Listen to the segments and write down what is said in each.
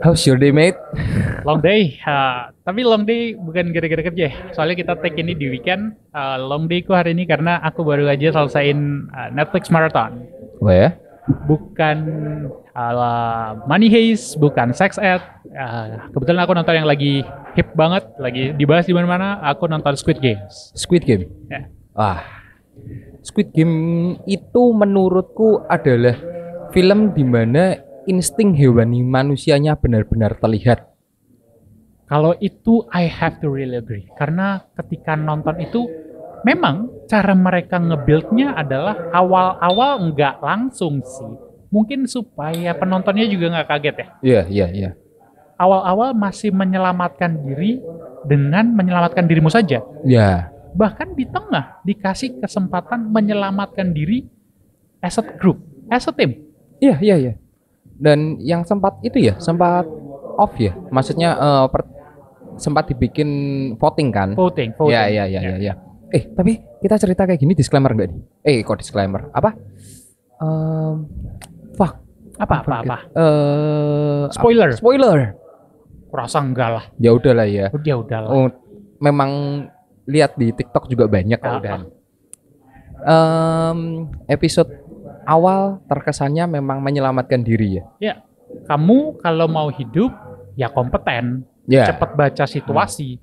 How's your day, mate? Long day, uh, tapi long day bukan gara-gara kerja ya. Soalnya kita take ini di weekend. Uh, long day ku hari ini karena aku baru aja selesaiin uh, Netflix Marathon. Oh ya? Bukan uh, Money Heist, bukan Sex Ed. Uh, kebetulan aku nonton yang lagi hip banget, lagi dibahas di mana-mana. Aku nonton Squid Games. Squid Game. Ya. Ah, Squid Game itu menurutku adalah film di mana insting hewani manusianya benar-benar terlihat. Kalau itu I have to really agree. Karena ketika nonton itu memang cara mereka nge-build-nya adalah awal-awal nggak langsung sih. Mungkin supaya penontonnya juga nggak kaget ya. Iya, iya, iya. Awal-awal masih menyelamatkan diri dengan menyelamatkan dirimu saja. Ya, Bahkan di tengah dikasih kesempatan menyelamatkan diri as a group, as a team. iya, iya, iya. Dan yang sempat itu ya, sempat off ya. Maksudnya eh, per- sempat dibikin voting kan? Voting, voting. Iya, iya, iya, iya, iya. Eh, tapi kita cerita kayak gini disclaimer enggak nih? Eh, kok disclaimer? Apa? Ehm, fuck. Apa, apa, apa? Eh, Spoiler. apa- Spoiler. Kurasa enggak lah. Ya udahlah ya. Udah, udah lah. Oh, memang lihat di TikTok juga banyak Ah, udah. Em, episode awal terkesannya memang menyelamatkan diri ya. Ya, kamu kalau mau hidup ya kompeten, Ya. cepat baca situasi.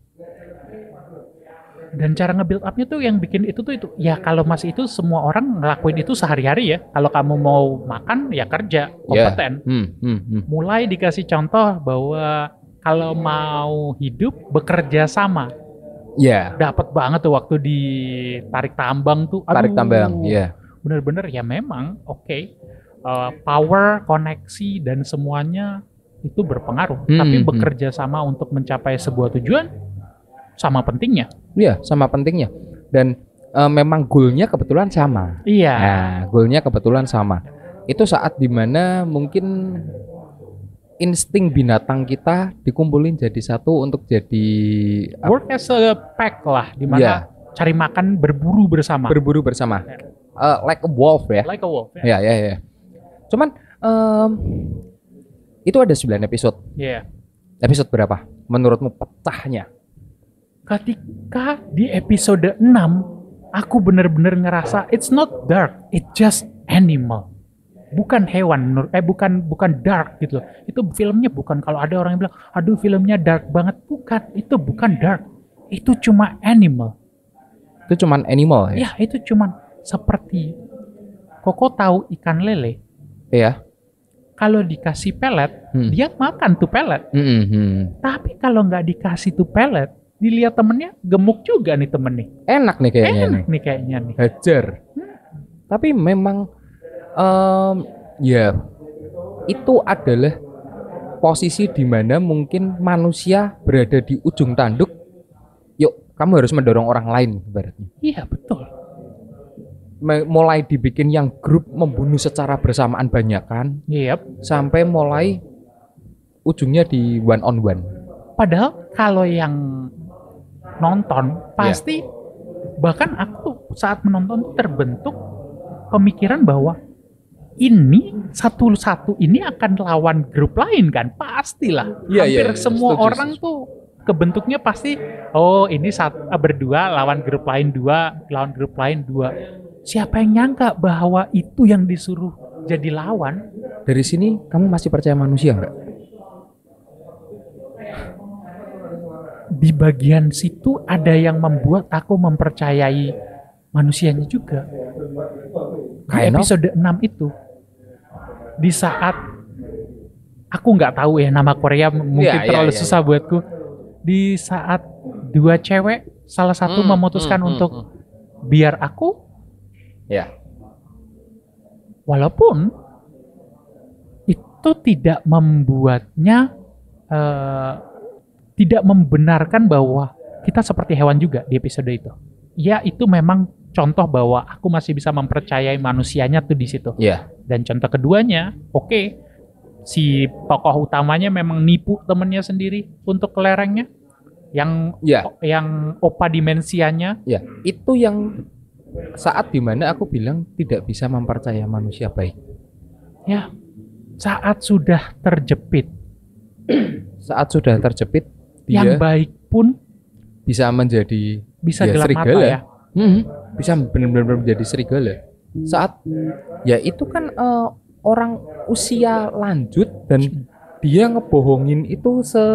Dan cara nge-build up-nya tuh yang bikin itu tuh itu. Ya kalau masih itu semua orang ngelakuin itu sehari-hari ya. Kalau kamu mau makan ya kerja, kompeten. Hmm, hmm, hmm. Mulai dikasih contoh bahwa kalau mau hidup bekerja sama. Ya, Dapat banget tuh waktu di tarik tambang tuh. tarik Aduh, tambang. Ya. Bener-bener ya memang oke Uh, power koneksi dan semuanya itu berpengaruh Hmm, tapi hmm. bekerja sama untuk mencapai sebuah tujuan sama pentingnya Iya, sama pentingnya. Dan eh, memang goalnya kebetulan sama. iya Nah, goalnya kebetulan sama. Itu saat di mana mungkin insting binatang kita dikumpulin jadi satu untuk jadi work as a pack lah di mana Iya. cari makan berburu bersama berburu bersama. Eh, like a wolf ya. like a wolf ya Ya, ya, ya. Cuman em, itu ada 9 episode. Iya. Episode berapa? Menurutmu pecahnya? ketika di episode 6 aku bener-bener ngerasa it's not dark it's just animal bukan hewan menurut eh bukan bukan dark gitu loh. itu filmnya bukan kalau ada orang yang bilang aduh filmnya dark banget bukan itu bukan dark itu cuma animal Itu cuman animal ya? ya itu cuma seperti Koko tahu ikan lele Iya. kalau dikasih pelet Hmm. dia makan tuh pelet Hmm, hmm. tapi kalau nggak dikasih tuh pelet dilihat temennya gemuk juga nih temennya Enak nih kayaknya nih. enak nih kayaknya nih Hajar. Tapi memang em, ya itu adalah posisi di mana mungkin manusia berada di ujung tanduk. Yuk, kamu harus mendorong orang lain ibaratnya. Iya betul. Mulai dibikin yang grup membunuh secara bersamaan banyak kan, Yep. sampai mulai ujungnya di one on one. Padahal kalau yang nonton pasti bahkan aku saat menonton terbentuk pemikiran bahwa ini satu-satu ini akan lawan grup lain kan pastilah Iya, hampir iya. semua Setuju, orang setuju. tuh kebentuknya pasti oh ini satu berdua lawan grup lain dua lawan grup lain dua siapa yang nyangka bahwa itu yang disuruh jadi lawan Dari sini kamu masih percaya manusia nggak? di bagian situ ada yang membuat aku mempercayai manusianya juga. Of. episode 6 itu di saat aku nggak tahu ya nama Korea mungkin Iya, iya, terlalu iya, susah buatku. Di saat dua cewek salah satu Hmm, memutuskan hmm, untuk hmm. biar aku Ya. walaupun itu tidak membuatnya eh, tidak membenarkan bahwa kita seperti hewan juga di episode itu. Ya itu memang contoh bahwa aku masih bisa mempercayai manusianya tuh di situ. Ya. Dan contoh keduanya, oke, si tokoh utamanya memang nipu temennya sendiri untuk kelerengnya, yang Ya. yang opa dimensianya, Ya, itu yang saat di mana aku bilang tidak bisa mempercaya manusia baik. ya saat sudah terjepit saat sudah terjepit dia Yang baik pun bisa menjadi bisa Ya, gelap serigala. mata ya. Hmm, bisa benar-benar menjadi serigala. Saat ya itu kan eh, orang usia lanjut dan dia ngebohongin itu se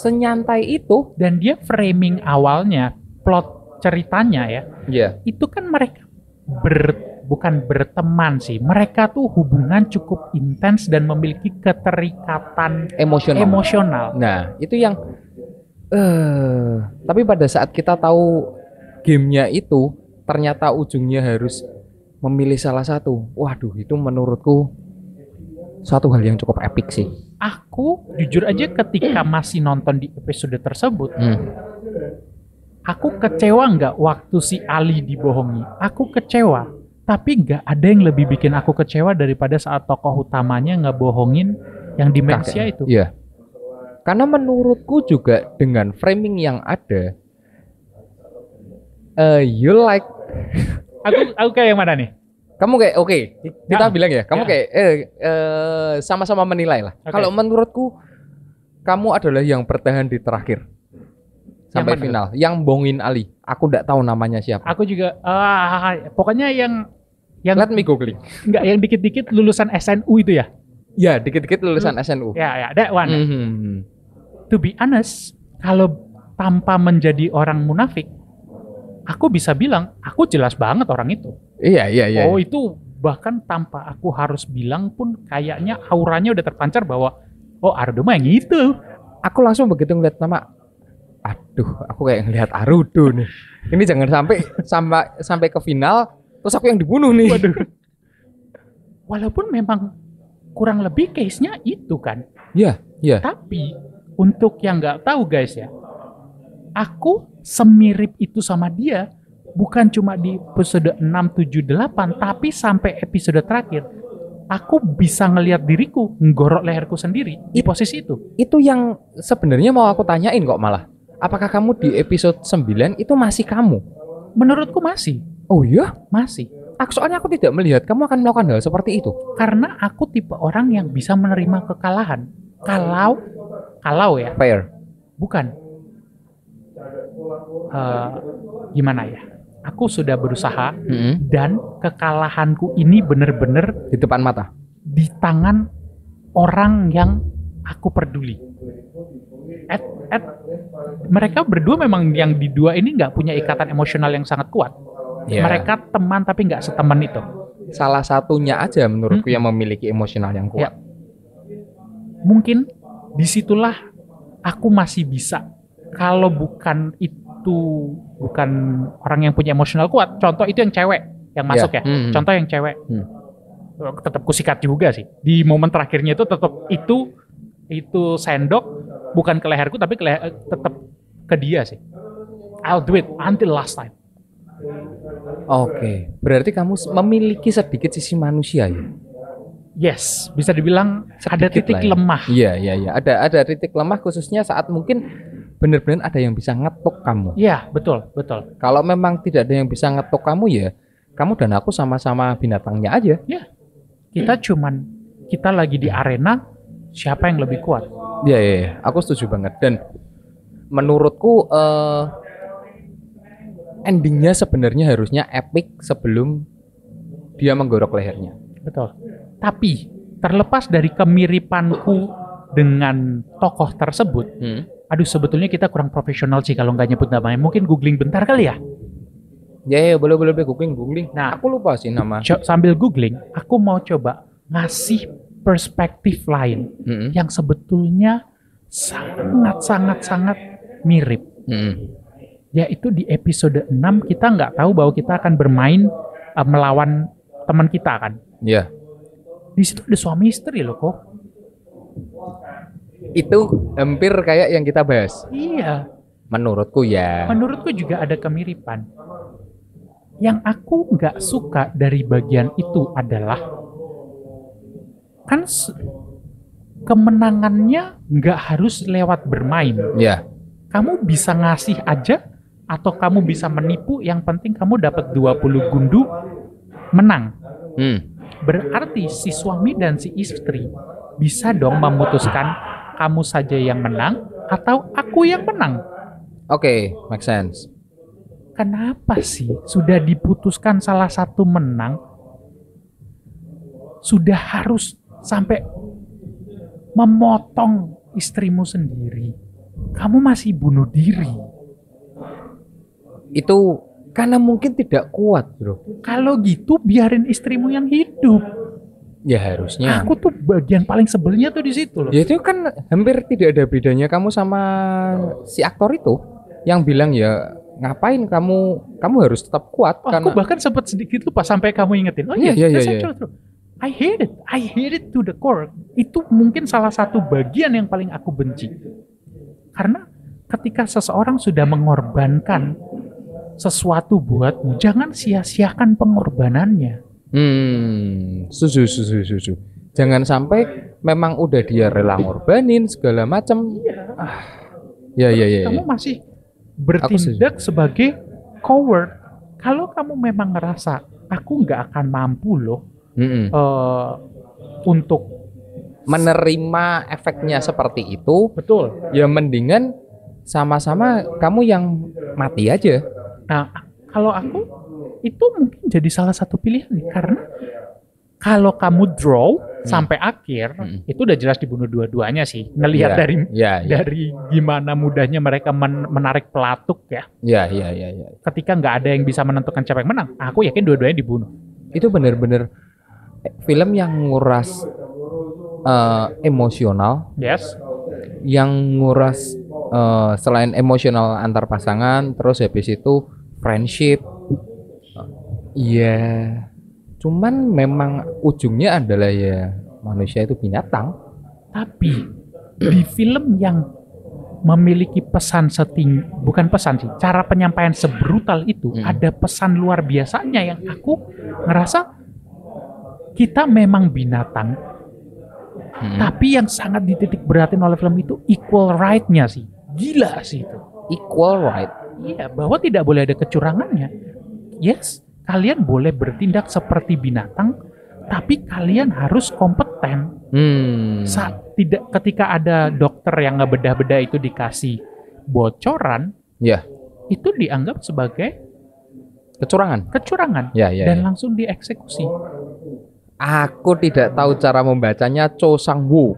senyantai itu. Dan dia framing awalnya, plot ceritanya ya, Ya. itu kan mereka ber bukan berteman sih. Mereka tuh hubungan cukup intens dan memiliki keterikatan Emosional. emosional. nah, itu yang eh tapi pada saat kita tahu gamenya itu ternyata ujungnya harus memilih salah satu. Waduh, itu menurutku suatu hal yang cukup epic sih. Aku jujur aja ketika masih nonton di episode tersebut, Hmm. Aku kecewa nggak waktu si Ali dibohongi. Aku kecewa, tapi nggak ada yang lebih bikin aku kecewa daripada saat tokoh utamanya ngebohongin yang demensia Kakek. itu. Iya. Karena menurutku juga dengan framing yang ada, eh you like, Aku aku kayak yang mana nih? kamu kayak oke, kita Ya. bilang ya, kamu Ya. kayak eh, eh, sama-sama menilai lah. Oke. Kalau menurutku, kamu adalah yang bertahan di terakhir sampai mana final, yang bongin Ali. Aku nggak tahu namanya siapa. Aku juga ah pokoknya yang yang Let me googling. nggak yang dikit-dikit lulusan SNU itu ya. Ya, dikit-dikit lulusan SNU. Ya ya, that one. Mhm. To be honest, kalau tanpa menjadi orang munafik, aku bisa bilang aku jelas banget orang itu. Iya, iya, iya. Oh itu bahkan tanpa aku harus bilang pun kayaknya auranya udah terpancar bahwa oh Ardo mah yang itu. aku langsung begitu ngeliat nama aduh aku kayak ngeliat Arudo nih ini jangan sampai sampai sampai ke final terus aku yang dibunuh nih Walaupun memang kurang lebih case-nya itu kan. Iya, iya. Tapi untuk yang nggak tahu guys ya, aku semirip itu sama dia bukan cuma di episode 6, 7, 8, tapi sampai episode terakhir. Aku bisa ngelihat diriku nggorok leherku sendiri di posisi itu. itu yang sebenarnya mau aku tanyain kok malah apakah kamu di episode 9 itu masih kamu Menurutku masih, oh iya masih. aku soalnya aku tidak melihat kamu akan melakukan hal seperti itu Karena aku tipe orang yang bisa menerima kekalahan. Kalau, kalau ya, fair bukan. Eh, gimana ya? Aku sudah berusaha Mm-mm. dan kekalahanku ini bener-bener di depan mata di tangan orang yang aku peduli. At, at, mereka berdua memang yang di dua ini nggak punya ikatan emosional yang sangat kuat. Iya. Mereka teman tapi nggak seteman itu. salah satunya aja menurutku Mm-mm. yang memiliki emosional yang kuat Ya. Mungkin di situlah aku masih bisa. Kalau bukan itu bukan orang yang punya emosional kuat. Contoh itu yang cewek yang masuk ya. Mm-mm. Contoh yang cewek. Hmm. Tetap kusikat juga sih. Di momen terakhirnya itu tetap itu itu sendok bukan ke leherku tapi ke leher, tetap ke dia sih. I'll do it until last time. Oke, berarti kamu memiliki sedikit sisi manusia ya? Yes, bisa dibilang ada Sedikit titik lah ya. lemah. Iya, iya, iya. Ada ada titik lemah khususnya saat mungkin benar-benar ada yang bisa ngetuk kamu. Iya, betul, betul. Kalau memang tidak ada yang bisa ngetuk kamu ya, kamu dan aku sama-sama binatangnya aja. Kita cuman kita lagi di arena siapa yang lebih kuat. Iya, iya, iya. aku setuju banget. Dan menurutku eh, endingnya sebenarnya harusnya epic sebelum dia menggorok lehernya. Betul. Tapi terlepas dari kemiripanku dengan tokoh tersebut, Hmm. aduh sebetulnya kita kurang profesional sih kalau nggak nyebut namanya. Mungkin googling bentar kali ya. Ya, ya, boleh, boleh, boleh googling, googling. Nah. aku lupa sih nama. Sambil googling, aku mau coba ngasih perspektif lain Hmm. yang sebetulnya sangat sangat sangat mirip. Hmm. Yaitu di episode 6 kita nggak tahu bahwa kita akan bermain uh, melawan teman kita kan. Ya, Di situ ada suami istri loh kok. itu hampir kayak yang kita bahas. Iya. Menurutku ya. Menurutku juga ada kemiripan. Yang aku nggak suka dari bagian itu adalah kan kemenangannya nggak harus lewat bermain. Ya, Kamu bisa ngasih aja atau kamu bisa menipu. Yang penting kamu dapat 20 gundu menang. hmm. Berarti si suami dan si istri bisa dong memutuskan kamu saja yang menang atau aku yang menang. Oke, make sense. Kenapa sih sudah diputuskan salah satu menang sudah harus sampai memotong istrimu sendiri? Kamu masih bunuh diri. Itu karena mungkin tidak kuat, Bro. Kalau gitu biarin istrimu yang hidup. Ya harusnya. Aku tuh bagian paling sebelnya tuh di situ loh. Ya itu kan hampir tidak ada bedanya kamu sama si aktor itu yang bilang ya ngapain kamu kamu harus tetap kuat Oh, karena aku bahkan sempat sedikit lupa sampai kamu ingetin. Oh iya, Iya, iya, iya, true. I hate it. I hate it to the core. Itu mungkin salah satu bagian yang paling aku benci. Karena ketika seseorang sudah mengorbankan sesuatu buatmu, jangan sia-siakan pengorbanannya. Hmm, setuju, setuju, setuju. Jangan sampai memang udah dia rela ngorbanin segala macam. Ah, ya, ya, ya. Kamu ya. masih bertindak sebagai coward. Kalau kamu memang ngerasa aku nggak akan mampu loh Mm-mm. eh, untuk Menerima efeknya seperti itu, betul ya mendingan sama-sama kamu yang mati aja. Nah, kalau aku itu mungkin jadi salah satu pilihan nih karena kalau kamu draw sampai akhir Hmm. itu udah jelas dibunuh dua-duanya sih. Ngelihat Ya, dari ya, ya, dari gimana mudahnya mereka men- menarik pelatuk ya. ya, ya, ya, ya. Ketika nggak ada yang bisa menentukan siapa yang menang, aku yakin dua-duanya dibunuh. Itu bener-bener film yang nguras eh, emosional, Yes. yang nguras eh, selain emosional antar pasangan, terus habis itu friendship. Iya, cuman memang ujungnya adalah ya manusia itu binatang. Tapi di film yang memiliki pesan seting bukan pesan sih, cara penyampaian sebrutal itu Hmm. ada pesan luar biasanya yang aku ngerasa kita memang binatang, Hmm. tapi yang sangat dititik beratin oleh film itu equal right-nya sih. Gila sih itu. Equal right. Iya, bahwa tidak boleh ada kecurangannya. Yes, kalian boleh bertindak seperti binatang, tapi kalian harus kompeten. Hmm. Saat tidak ketika ada dokter yang ngebedah-bedah itu dikasih bocoran, Ya, itu dianggap sebagai kecurangan. kecurangan Ya, ya. dan ya. langsung dieksekusi. Aku tidak tahu cara membacanya Cho Sang Woo.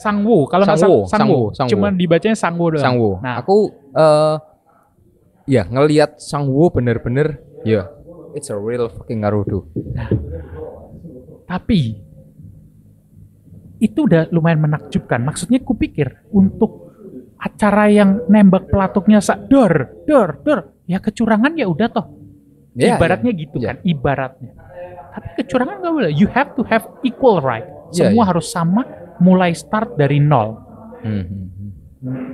Sangwu, kalau nggak Sangwoo, sang, Sangwoo, Sangwoo, Sangwoo. cuman dibacanya Sangwoo doang. Sang Woo. Nah, Aku eh ya ngelihat Sang Woo bener-bener ya it's a real fucking Naruto. tapi itu udah lumayan menakjubkan. Maksudnya kupikir untuk acara yang nembak pelatuknya sak dor, dor, dor, ya kecurangan ya udah toh. Ya, ibaratnya ya. gitu Ya. kan, ibaratnya. Tapi kecurangan nggak boleh. You have to have equal right. Ya, Semua ya. harus sama, mulai start dari nol. Hmm, hmm, hmm.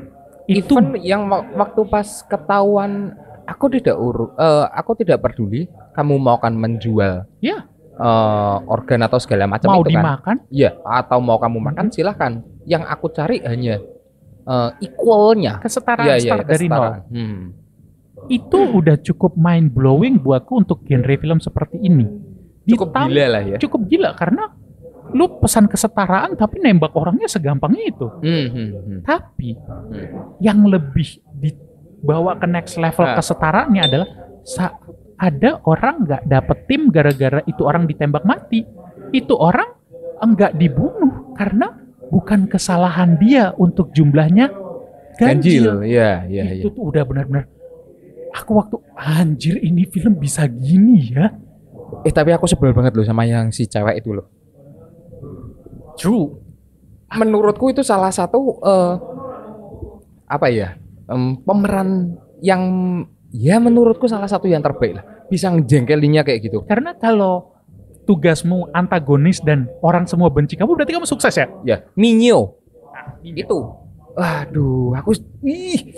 Itu Even yang wak- waktu pas ketahuan aku tidak uru, eh, aku tidak peduli kamu mau kan menjual ya eh, organ atau segala macam mau itu kan. dimakan, Iya, atau mau kamu makan silahkan. Yang aku cari hanya eh, equalnya. kesetaraan Iya, iya, start dari nol. kesetaraan. Hmm. Itu udah cukup mind blowing buatku untuk genre film seperti ini. Cukup Ditambah- gila lah ya. cukup gila karena lu pesan kesetaraan tapi nembak orangnya segampang itu. Hmm, hmm, hmm. Tapi Hmm. yang lebih dibawa ke next level Nah. kesetaraannya adalah ada orang nggak dapet tim gara-gara itu orang ditembak mati. Itu orang enggak dibunuh karena bukan kesalahan dia untuk jumlahnya ganjil. Ganjil, ya, ya, ya. itu tuh udah benar-benar aku waktu anjir ini film bisa gini ya. Eh tapi aku sebel banget loh sama yang si cewek itu loh. True. Menurutku itu salah satu eh, apa ya em, pemeran yang ya menurutku salah satu yang terbaik lah. Bisa ngejengkelinnya kayak gitu. Karena kalau tugasmu antagonis dan orang semua benci kamu berarti kamu sukses ya? Ya, Nino itu. Waduh, aku ih.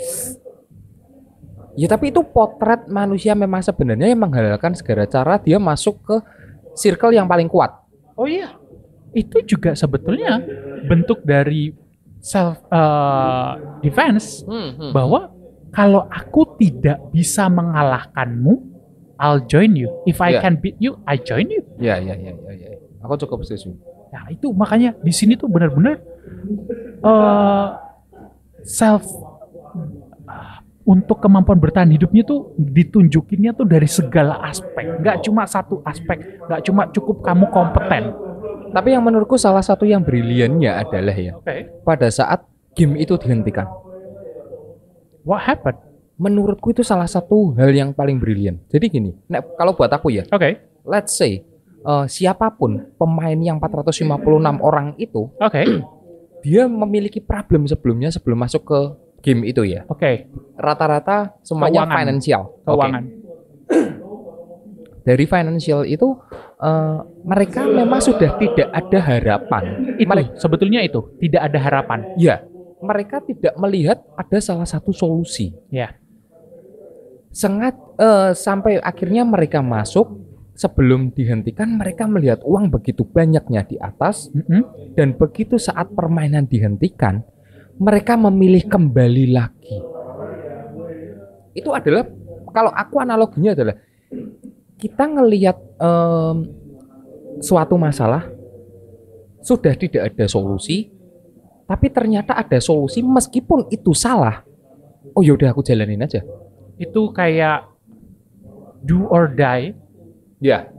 Ya tapi itu potret manusia memang sebenarnya yang menghalalkan segala cara dia masuk ke circle yang paling kuat. Oh iya. Itu juga sebetulnya bentuk dari self uh, defense Hmm, bahwa kalau aku tidak bisa mengalahkanmu, I'll join you. If I Ya. can beat you, I join you. Ya, ya, ya, ya, ya. Aku cukup setuju. Nah, itu makanya di sini tuh benar-benar eh self untuk kemampuan bertahan hidupnya tuh ditunjukinnya tuh dari segala aspek, nggak cuma satu aspek, nggak cuma cukup kamu kompeten. Tapi yang menurutku salah satu yang briliannya adalah ya Oke. pada saat game itu dihentikan. What happened? Menurutku itu salah satu hal yang paling brilian. Jadi gini, nek, kalau buat aku ya, Oke. let's say eh, siapa pun pemain yang 456 orang itu Oke. dia memiliki problem sebelumnya sebelum masuk ke game itu ya. Oke. Rata-rata semuanya Keuangan. financial. Oke. Keuangan. Dari financial itu eh, mereka memang sudah tidak ada harapan. Itu Mereka, sebetulnya itu tidak ada harapan. ya, mereka tidak melihat ada salah satu solusi. Ya. Sangat eh, sampai akhirnya mereka masuk sebelum dihentikan mereka melihat uang begitu banyaknya di atas Mm-mm. dan begitu saat permainan dihentikan mereka memilih kembali lagi. Itu adalah kalau aku analoginya adalah kita ngelihat em, suatu masalah sudah tidak ada solusi, tapi ternyata ada solusi meskipun itu salah. Oh yaudah aku jalanin aja. Itu kayak do or die, Ya,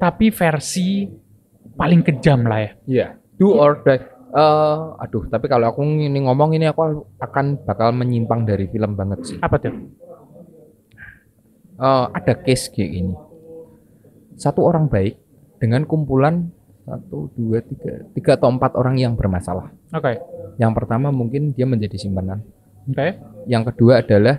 tapi versi paling kejam lah ya. ya. Do or die. Eh, aduh, tapi kalau aku ini ngomong ini aku akan bakal menyimpang dari film banget sih. Apa tuh? Eh, ada case kayak gini. Satu orang baik dengan kumpulan satu, dua, tiga, tiga atau empat orang yang bermasalah. Oke. Yang pertama mungkin dia menjadi simpanan. Oke. Yang kedua adalah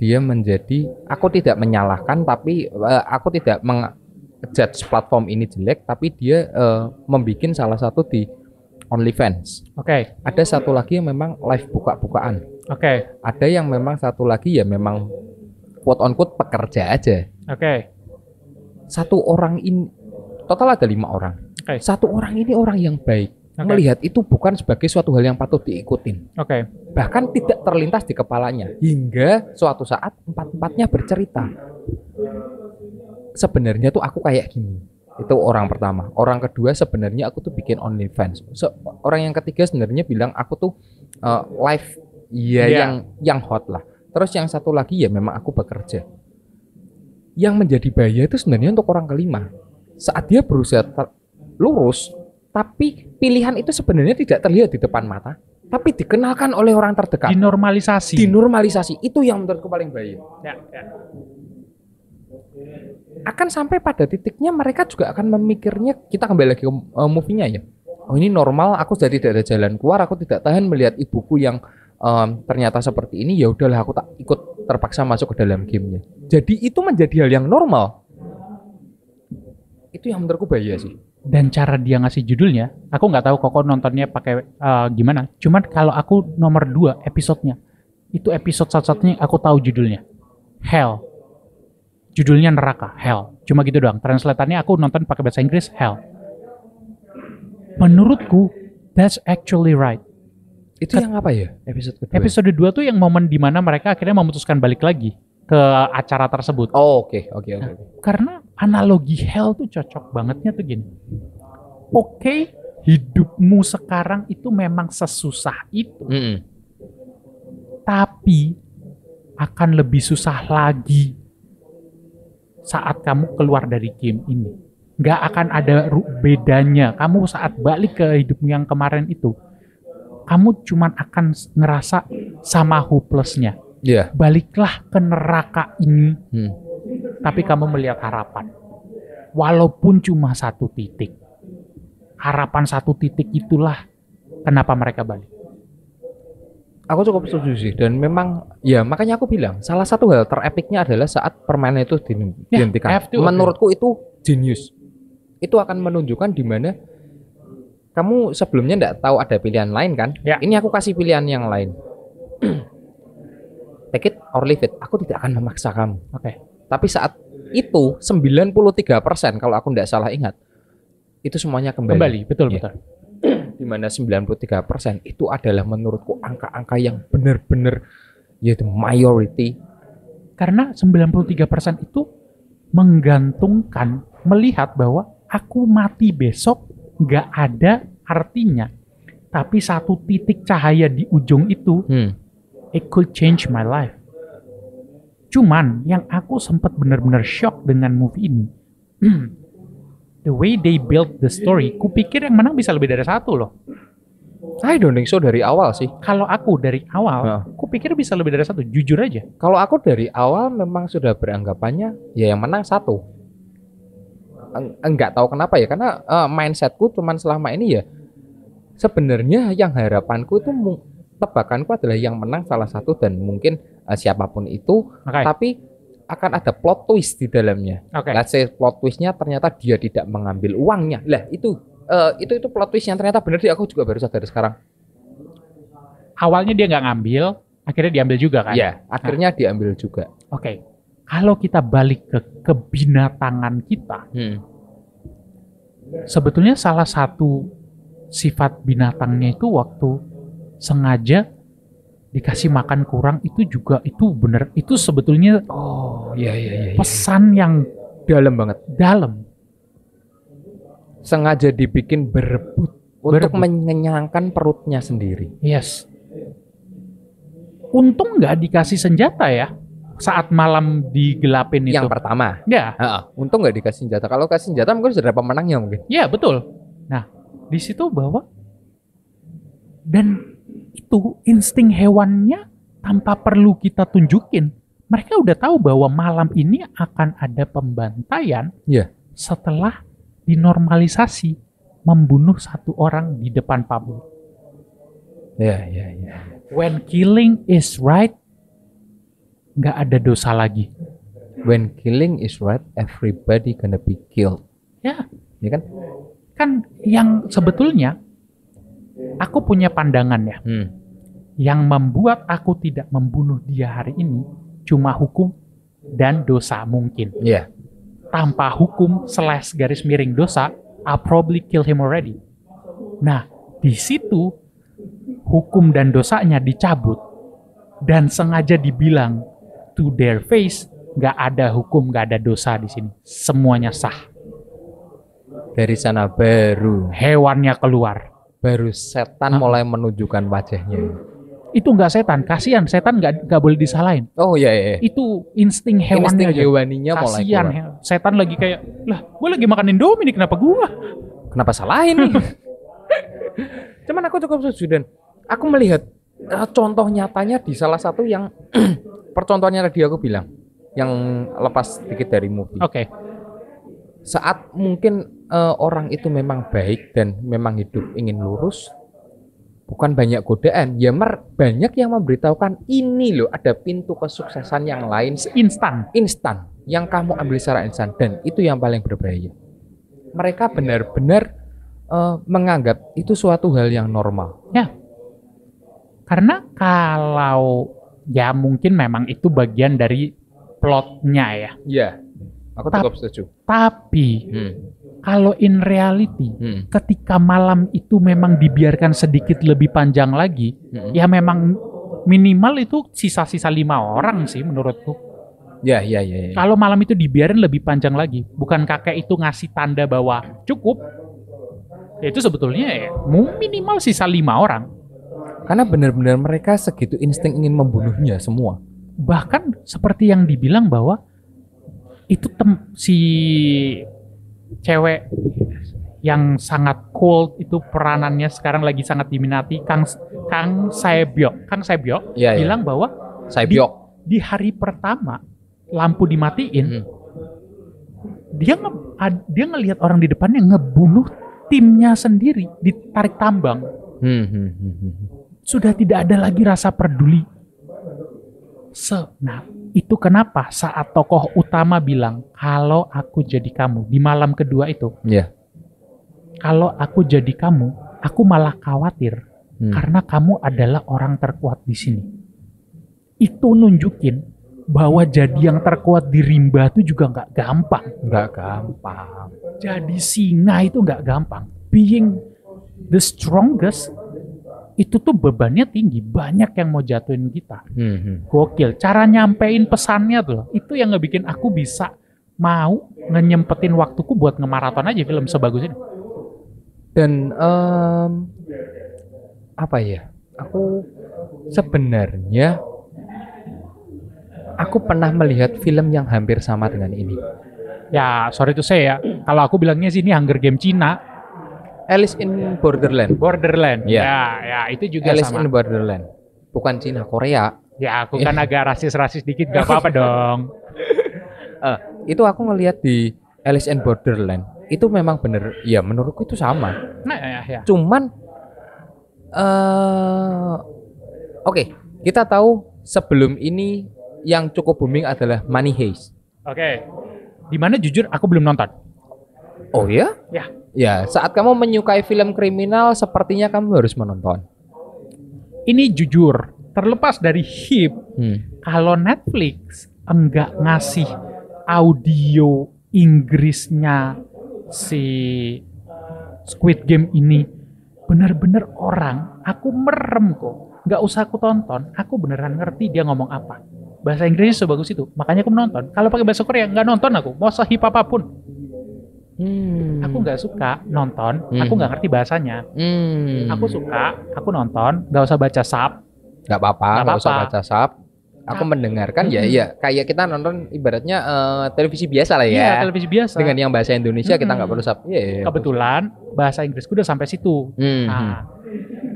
dia menjadi, aku tidak menyalahkan, tapi eh, aku tidak mengjudge platform ini jelek, tapi dia eh, membuat salah satu di OnlyFans. Oke. Ada satu lagi yang memang live buka-bukaan. Oke. Ada yang memang satu lagi ya memang quote on quote pekerja aja. Oke. satu orang ini total ada lima orang. Oke. Satu orang ini orang yang baik. Oke. Melihat itu bukan sebagai suatu hal yang patut diikutin. Oke. Bahkan tidak terlintas di kepalanya. Hingga suatu saat empat-empatnya bercerita. Sebenarnya tuh aku kayak gini. Itu orang pertama. Orang kedua sebenarnya aku tuh bikin OnlyFans. Se- orang yang ketiga sebenarnya bilang aku tuh eh, live ya Iya. yang yang hot lah. Terus yang satu lagi ya memang aku bekerja. Yang menjadi bahaya itu sebenarnya untuk orang kelima. Saat dia berusaha ter- lurus, tapi pilihan itu sebenarnya tidak terlihat di depan mata, tapi dikenalkan oleh orang terdekat. Dinormalisasi. Dinormalisasi itu yang menurutku paling bahaya. Ya, ya. Akan sampai pada titiknya mereka juga akan memikirnya kita kembali lagi ke uh, movie-nya ya. Oh ini normal, aku sudah tidak ada jalan keluar, aku tidak tahan melihat ibuku yang um, ternyata seperti ini. Ya udahlah, aku tak ikut terpaksa masuk ke dalam gamenya. Jadi itu menjadi hal yang normal. Itu yang menurutku bahaya sih. Dan cara dia ngasih judulnya, aku nggak tahu kok nontonnya pakai eh, gimana. Cuman kalau aku nomor 2 episodenya, itu episode satu-satunya aku tahu judulnya. Hell. Judulnya neraka, Hell. Cuma gitu doang. Translatannya aku nonton pakai bahasa Inggris, Hell. Menurutku, that's actually right. Itu yang apa ya? Episode kedua. Episode 2 tuh yang momen di mana mereka akhirnya memutuskan balik lagi ke acara tersebut. Oh, oke, oke, oke. oke. Karena analogi hell tuh cocok bangetnya tuh gini. Oke, hidupmu sekarang itu memang sesusah itu, Mm-mm. tapi akan lebih susah lagi saat kamu keluar dari game ini. Nggak akan ada bedanya. Kamu saat balik ke hidupmu yang kemarin itu, kamu cuman akan ngerasa sama hopelessnya. Iya. Baliklah ke neraka ini Hmm. tapi kamu melihat harapan. Walaupun cuma satu titik. Harapan satu titik itulah kenapa mereka balik. Aku cukup setuju sih dan memang ya makanya aku bilang salah satu hal terepiknya adalah saat permainan itu Ya, dihentikan. to, Menurutku itu genius. Itu akan menunjukkan di mana kamu sebelumnya tidak tahu ada pilihan lain kan? Ya. Ini aku kasih pilihan yang lain. Take it or leave it. Aku tidak akan memaksa kamu. Oke. Tapi saat itu 93% kalau aku tidak salah ingat itu semuanya kembali. Kembali, betul Iya. betul. Mana 93% itu adalah menurutku angka-angka yang benar-benar ya the majority. Karena 93% itu menggantungkan melihat bahwa aku mati besok nggak ada artinya Tapi satu titik cahaya di ujung itu, Hmm. it could change my life. Cuman yang aku sempat benar-benar shock dengan movie ini, the way they build the story, kupikir yang menang bisa lebih dari satu loh. I don't think so dari awal sih. Kalau aku dari awal, Ya. kupikir bisa lebih dari satu, jujur aja. Kalau aku dari awal memang sudah beranggapannya ya yang menang satu. Eng- Enggak tahu kenapa ya karena eh, mindsetku cuman selama ini ya sebenarnya yang harapanku itu tebakanku adalah yang menang salah satu dan mungkin eh, siapa pun itu Oke, tapi akan ada plot twist di dalamnya. oke. Let's say plot twistnya ternyata dia tidak mengambil uangnya. Lah itu eh, itu itu plot twist yang ternyata benar sih aku juga baru sadar sekarang. Awalnya dia nggak ngambil, akhirnya diambil juga kan? Ya, akhirnya diambil juga. Oke. Kalau kita balik ke kebinatangan kita, Hmm. sebetulnya salah satu sifat binatangnya itu waktu sengaja dikasih makan kurang itu juga itu bener itu sebetulnya Oh, iya iya iya. pesan yang Dalam banget. dalam sengaja dibikin berebut untuk Berebut. mengenyangkan perutnya sendiri. yes untung nggak dikasih senjata ya saat malam digelapin itu Yang pertama, ya Heeh, untung nggak dikasih senjata. Kalau kasih senjata mungkin sudah pemenangnya mungkin. ya betul nah di situ bahwa dan itu insting hewannya tanpa perlu kita tunjukin mereka udah tahu bahwa malam ini akan ada pembantaian Iya. setelah dinormalisasi membunuh satu orang di depan publik. Ya, ya, ya. When killing is right, nggak ada dosa lagi. When killing is right, everybody gonna be killed. Ya, Ya kan? kan yang sebetulnya aku punya pandangan ya, Hmm. yang membuat aku tidak membunuh dia hari ini cuma hukum dan dosa mungkin. Iya. Tanpa hukum slash garis miring dosa, I'll probably kill him already. Nah, di situ hukum dan dosanya dicabut dan sengaja dibilang to their face nggak ada hukum, nggak ada dosa di sini. Semuanya sah. Dari sana baru Hewannya keluar. Baru setan Ah. mulai menunjukkan wajahnya. Itu nggak setan, kasihan setan nggak nggak boleh disalahin. Oh iya iya. Itu insting hewannya Insting aja. hewaninya mulai Kasihan, setan lagi kayak, lah gue lagi makan Indomie nih, kenapa gua? Kenapa salahin nih? Cuman aku cukup setuju dan aku melihat eh, contoh nyatanya di salah satu yang percontohannya tadi aku bilang yang lepas sedikit dari movie. Oke, Saat mungkin eh, orang itu memang baik dan memang hidup ingin lurus, bukan banyak godaan, ya mer banyak yang memberitahukan ini loh ada pintu kesuksesan yang lain instan. instan yang kamu ambil secara instan dan itu yang paling berbahaya. Mereka benar-benar eh, menganggap itu suatu hal yang normal. Karena kalau ya mungkin memang itu bagian dari plotnya ya. Iya, aku cukup setuju. Tapi Hmm, kalau in reality, hmm, ketika malam itu memang dibiarkan sedikit lebih panjang lagi, hmm. ya memang minimal itu sisa-sisa lima orang sih menurutku. Ya, ya, ya, ya. Kalau malam itu dibiarin lebih panjang lagi, bukan kakek itu ngasih tanda bahwa cukup. Ya itu sebetulnya ya minimal sisa lima orang. Karena benar-benar mereka segitu insting ingin membunuhnya semua. Bahkan seperti yang dibilang bahwa itu tem si cewek yang sangat cold itu peranannya sekarang lagi sangat diminati Kang Kang Saebyok Kang Saebyok Iya, iya. bilang bahwa Saya Di- di hari pertama lampu dimatiin Hmm. dia nge dia ngelihat orang di depannya ngebunuh timnya sendiri ditarik tambang Hmm, hmm, hmm, hmm. sudah tidak ada lagi rasa peduli se nah itu kenapa saat tokoh utama bilang kalau aku jadi kamu di malam kedua itu Ya. kalau aku jadi kamu aku malah khawatir Hmm. karena kamu adalah orang terkuat di sini itu nunjukin bahwa jadi yang terkuat di rimba itu juga nggak gampang Nggak gampang. jadi singa itu nggak gampang. Being the strongest itu tuh bebannya tinggi. Banyak yang mau jatuhin kita. Hmm, hmm. Gokil. Cara nyampein pesannya tuh, itu yang ngebikin aku bisa mau ngenyempetin waktuku buat ngemaraton aja film sebagus ini. Dan em, apa ya? Aku sebenarnya aku pernah melihat film yang hampir sama dengan ini. Ya, sorry itu saya ya. Kalau aku bilangnya sih ini Hunger Game Cina, Alice in Borderland. Borderland. Iya. Ya, ya itu juga Alice sama. in Borderland. Bukan Cina, Korea. Ya, aku kan agak rasis-rasis dikit, gak apa-apa dong. Eh, itu aku ngelihat di Alice in Borderland. Itu memang bener, ya menurutku itu sama. Nah, ya, ya. Cuman eh oke, kita tahu sebelum ini yang cukup booming adalah Money Heist. Oke. Di mana jujur aku belum nonton. Oh ya? Ya. Ya, saat kamu menyukai film kriminal, sepertinya kamu harus menonton. Ini jujur, terlepas dari hip, Hmm. kalau Netflix enggak ngasih audio Inggrisnya si Squid Game ini bener-bener orang aku merem kok nggak usah aku tonton aku beneran ngerti dia ngomong apa bahasa Inggrisnya sebagus itu makanya aku menonton kalau pakai bahasa Korea nggak nonton aku mau sehip apa pun Hmm. aku nggak suka nonton aku Hmm. nggak ngerti bahasanya Hmm. aku suka aku nonton nggak usah baca sub nggak apa-apa, Nggak usah baca sub. Aku Nah. mendengarkan ya, Mm-mm. ya kayak kita nonton ibaratnya eh, televisi biasa lah Iya, ya. televisi biasa Dengan yang bahasa Indonesia kita Mm-mm. nggak perlu sub. Iya. iya. kebetulan bahasa Inggrisku udah sampai situ Hmm. Nah,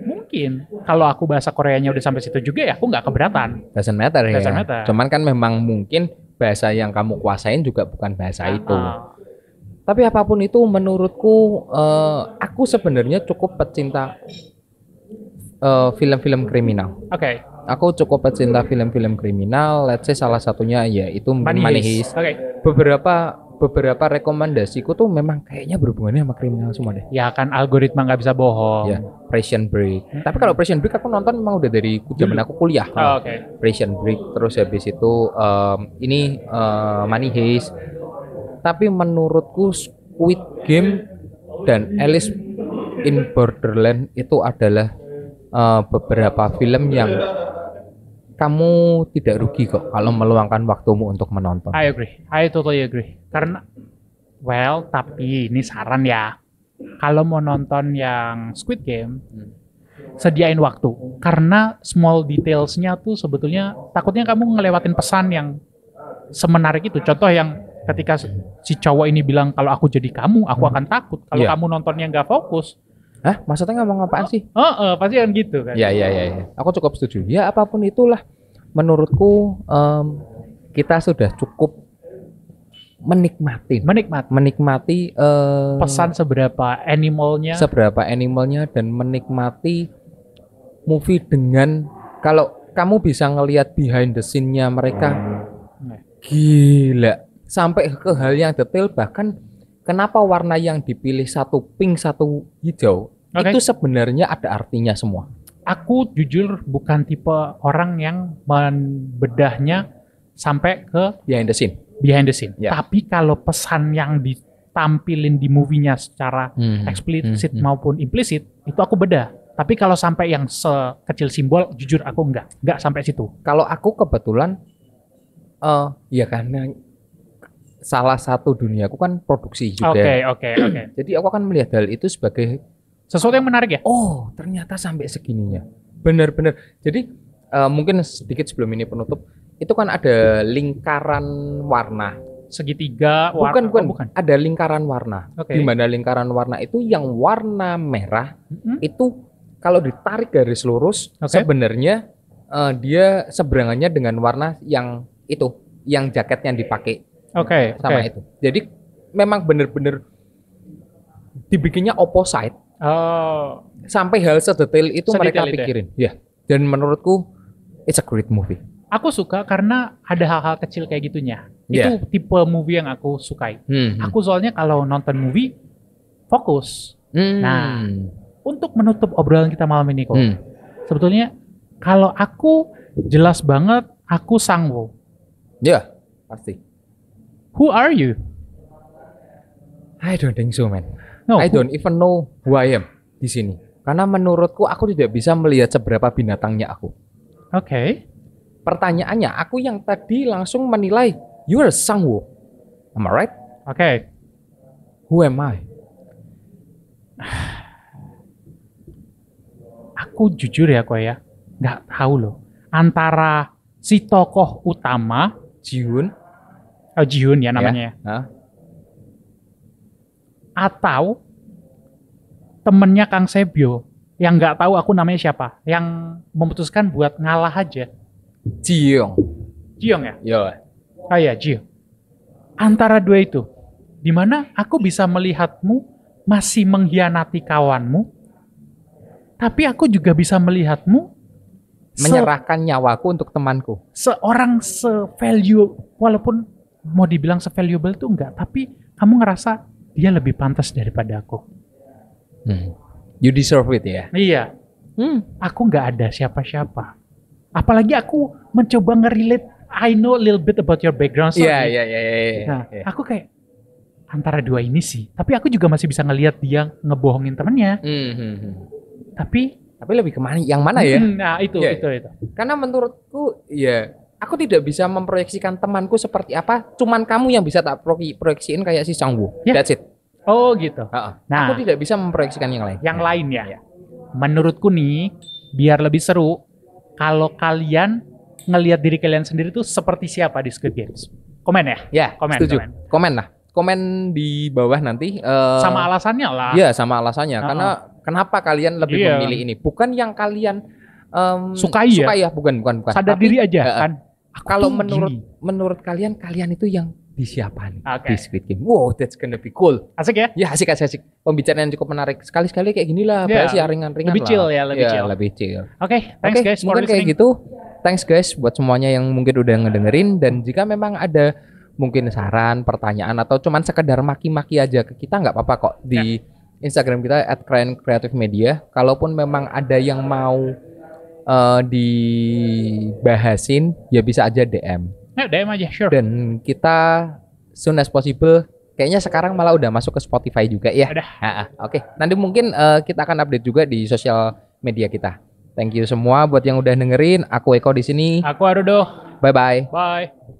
mungkin kalau aku bahasa Koreanya udah sampai situ juga ya aku nggak keberatan. Doesn't matter ya. Doesn't matter. Cuman kan memang mungkin bahasa yang kamu kuasain juga bukan bahasa itu. Tapi apa pun itu menurutku eh, aku sebenarnya cukup pecinta eh, film-film kriminal. Oke, Aku cukup pecinta film-film kriminal. Let's say salah satunya ya itu mungkin Money Money Heist. Heist. Oke, Beberapa beberapa rekomendasiku tuh memang kayaknya berhubungannya sama kriminal semua deh. ya kan algoritma nggak bisa bohong. Ya, Prison Break. Tapi kalau Prison Break aku nonton memang udah dari zaman aku kuliah. Oh, Oke, Prison Break terus habis itu em, ini eh, Money Heist. Tapi menurutku Squid Game dan Alice in Borderland itu adalah eh, beberapa film yang kamu tidak rugi kok kalau meluangkan waktumu untuk menonton. I agree. I totally agree. Karena, well, tapi ini saran ya. Kalau mau nonton yang Squid Game, Hmm. sediain waktu. Karena small detailsnya tuh sebetulnya takutnya kamu ngelewatin pesan yang semenarik itu. Contoh yang ketika si cowok ini bilang kalau aku jadi kamu, aku akan takut. Kalau Iya. kamu nontonnya nggak fokus, Hah? Maksudnya ngomong apaan sih? oh, eh, pasti kan gitu kan. Ya, ya, ya, ya. Aku cukup setuju. Ya, apa pun itulah, menurutku em, kita sudah cukup menikmati, Menikmati menikmati eh, pesan seberapa animalnya. seberapa animalnya dan menikmati movie dengan kalau kamu bisa ngelihat behind the scene-nya mereka Nah, gila sampai ke hal yang detail bahkan kenapa warna yang dipilih satu pink satu hijau Oke. itu sebenarnya ada artinya semua. Aku jujur bukan tipe orang yang membedahnya sampai ke Behind the scene. behind the scene. Ya. Tapi kalau pesan yang ditampilin di movie-nya secara Hmm, eksplisit hmm, hmm. maupun implisit itu aku bedah. Tapi kalau sampai yang sekecil simbol, jujur aku enggak, enggak sampai situ. Kalau aku kebetulan eh ya karena salah satu duniaku kan produksi juga. Oke, oke, oke. Jadi aku akan melihat hal itu sebagai Sesuatu yang menarik ya? oh ternyata sampai segininya. Benar-benar. Jadi eh, mungkin sedikit sebelum ini penutup itu kan ada lingkaran warna. Segitiga, Bukan, warna- bukan, oh, bukan. Ada lingkaran warna. Oke. Di mana lingkaran warna itu yang warna merah Mm-mm. itu kalau ditarik garis lurus Oke. sebenarnya eh, dia seberangannya dengan warna yang itu, yang jaket yang dipakai Oke, sama oke. itu. Jadi memang bener-bener dibikinnya opposite Oh, sampai hal sedetail itu Sedetail mereka itu ya? pikirin. Ya. Dan menurutku it's a great movie. aku suka karena ada hal-hal kecil kayak gitunya. Iya. Itu tipe movie yang aku sukai. Hmm. Aku soalnya kalau nonton movie fokus. Hmm. Nah, Untuk menutup obrolan kita malam ini kok. Hmm. Sebetulnya kalau aku jelas banget aku Sangwo. Ya, pasti. Who are you? I don't think so, man. No. I who- don't even know who I am di sini. Karena menurutku aku tidak bisa melihat seberapa binatangnya aku. Oke. Pertanyaannya, aku yang tadi langsung menilai you are Sangwoo. Am I right? Oke. Who am I? aku jujur ya kok ya, nggak tahu loh antara si tokoh utama Jiun oh, Jihoon ya namanya ya, Hah? atau temennya Kang Sebio yang nggak tahu aku namanya siapa, yang memutuskan buat ngalah aja. Jiung Jiong ya? Oh iya, Jio. Antara dua itu, di mana aku bisa melihatmu masih mengkhianati kawanmu, tapi aku juga bisa melihatmu menyerahkan nyawaku untuk temanku seorang se-value, walaupun mau dibilang se-valuable tuh enggak, tapi kamu ngerasa dia lebih pantas daripada aku. Hmm. you deserve it ya Iya, hmm. aku nggak ada siapa-siapa. Apalagi aku mencoba ngerelate, I know a little bit about your background story. iya iya iya iya, iya. Nah, Iya. aku kayak antara dua ini sih. Tapi aku juga masih bisa ngelihat dia ngebohongin temennya. Hmm, hmm. Tapi tapi lebih ke mana yang mana ya Hmm, Nah, itu Iya, itu itu. karena menurutku ya aku tidak bisa memproyeksikan temanku seperti apa cuman kamu yang bisa tak proye- proyeksiin kayak si Sangwoo Ya. that's it Oh, gitu. Heeh. Nah. aku tidak bisa memproyeksikan yang lain Yang Ya. lain ya. Iya. Menurutku nih, biar lebih seru kalau kalian ngelihat diri kalian sendiri tuh seperti siapa di Squid Games. Komen ya. ya Komen, setuju komen. komen. lah komen di bawah nanti eh, Sama alasannya lah. Iya sama alasannya Heeh. karena kenapa kalian lebih Iya. memilih ini bukan yang kalian em, Sukai ya? sukai ya bukan bukan bukan Sadar Tapi, diri aja eh, kan. Aku kalau tuh menurut menurut kalian kalian itu yang di siapa nih Oke. di Squid Game wow that's gonna be cool asik ya. Ya asik asik asik. Pembicaraan yang cukup menarik. Sekali-sekali kayak gini lah, Iya. bahas ya ringan-ringan Lebih lah. chill ya, lebih Iya, chill. lebih chill. Oke, thanks Oke, guys for mungkin kayak gitu. Thanks guys buat semuanya yang mungkin udah ngedengerin dan jika memang ada mungkin saran, pertanyaan atau cuman sekedar maki-maki aja ke kita nggak apa-apa kok di Ya. Instagram kita @creative Kalaupun memang ada yang mau eh, dibahasin ya bisa aja DM. Ya, DM aja, sure. Dan kita soon as possible kayaknya sekarang malah udah masuk ke Spotify juga ya. Udah. Ah, ah, Oke, nanti mungkin eh, kita akan update juga di sosial media kita. Thank you semua buat yang udah dengerin. Aku Eko di sini. Aku Arudo. Bye bye. Bye.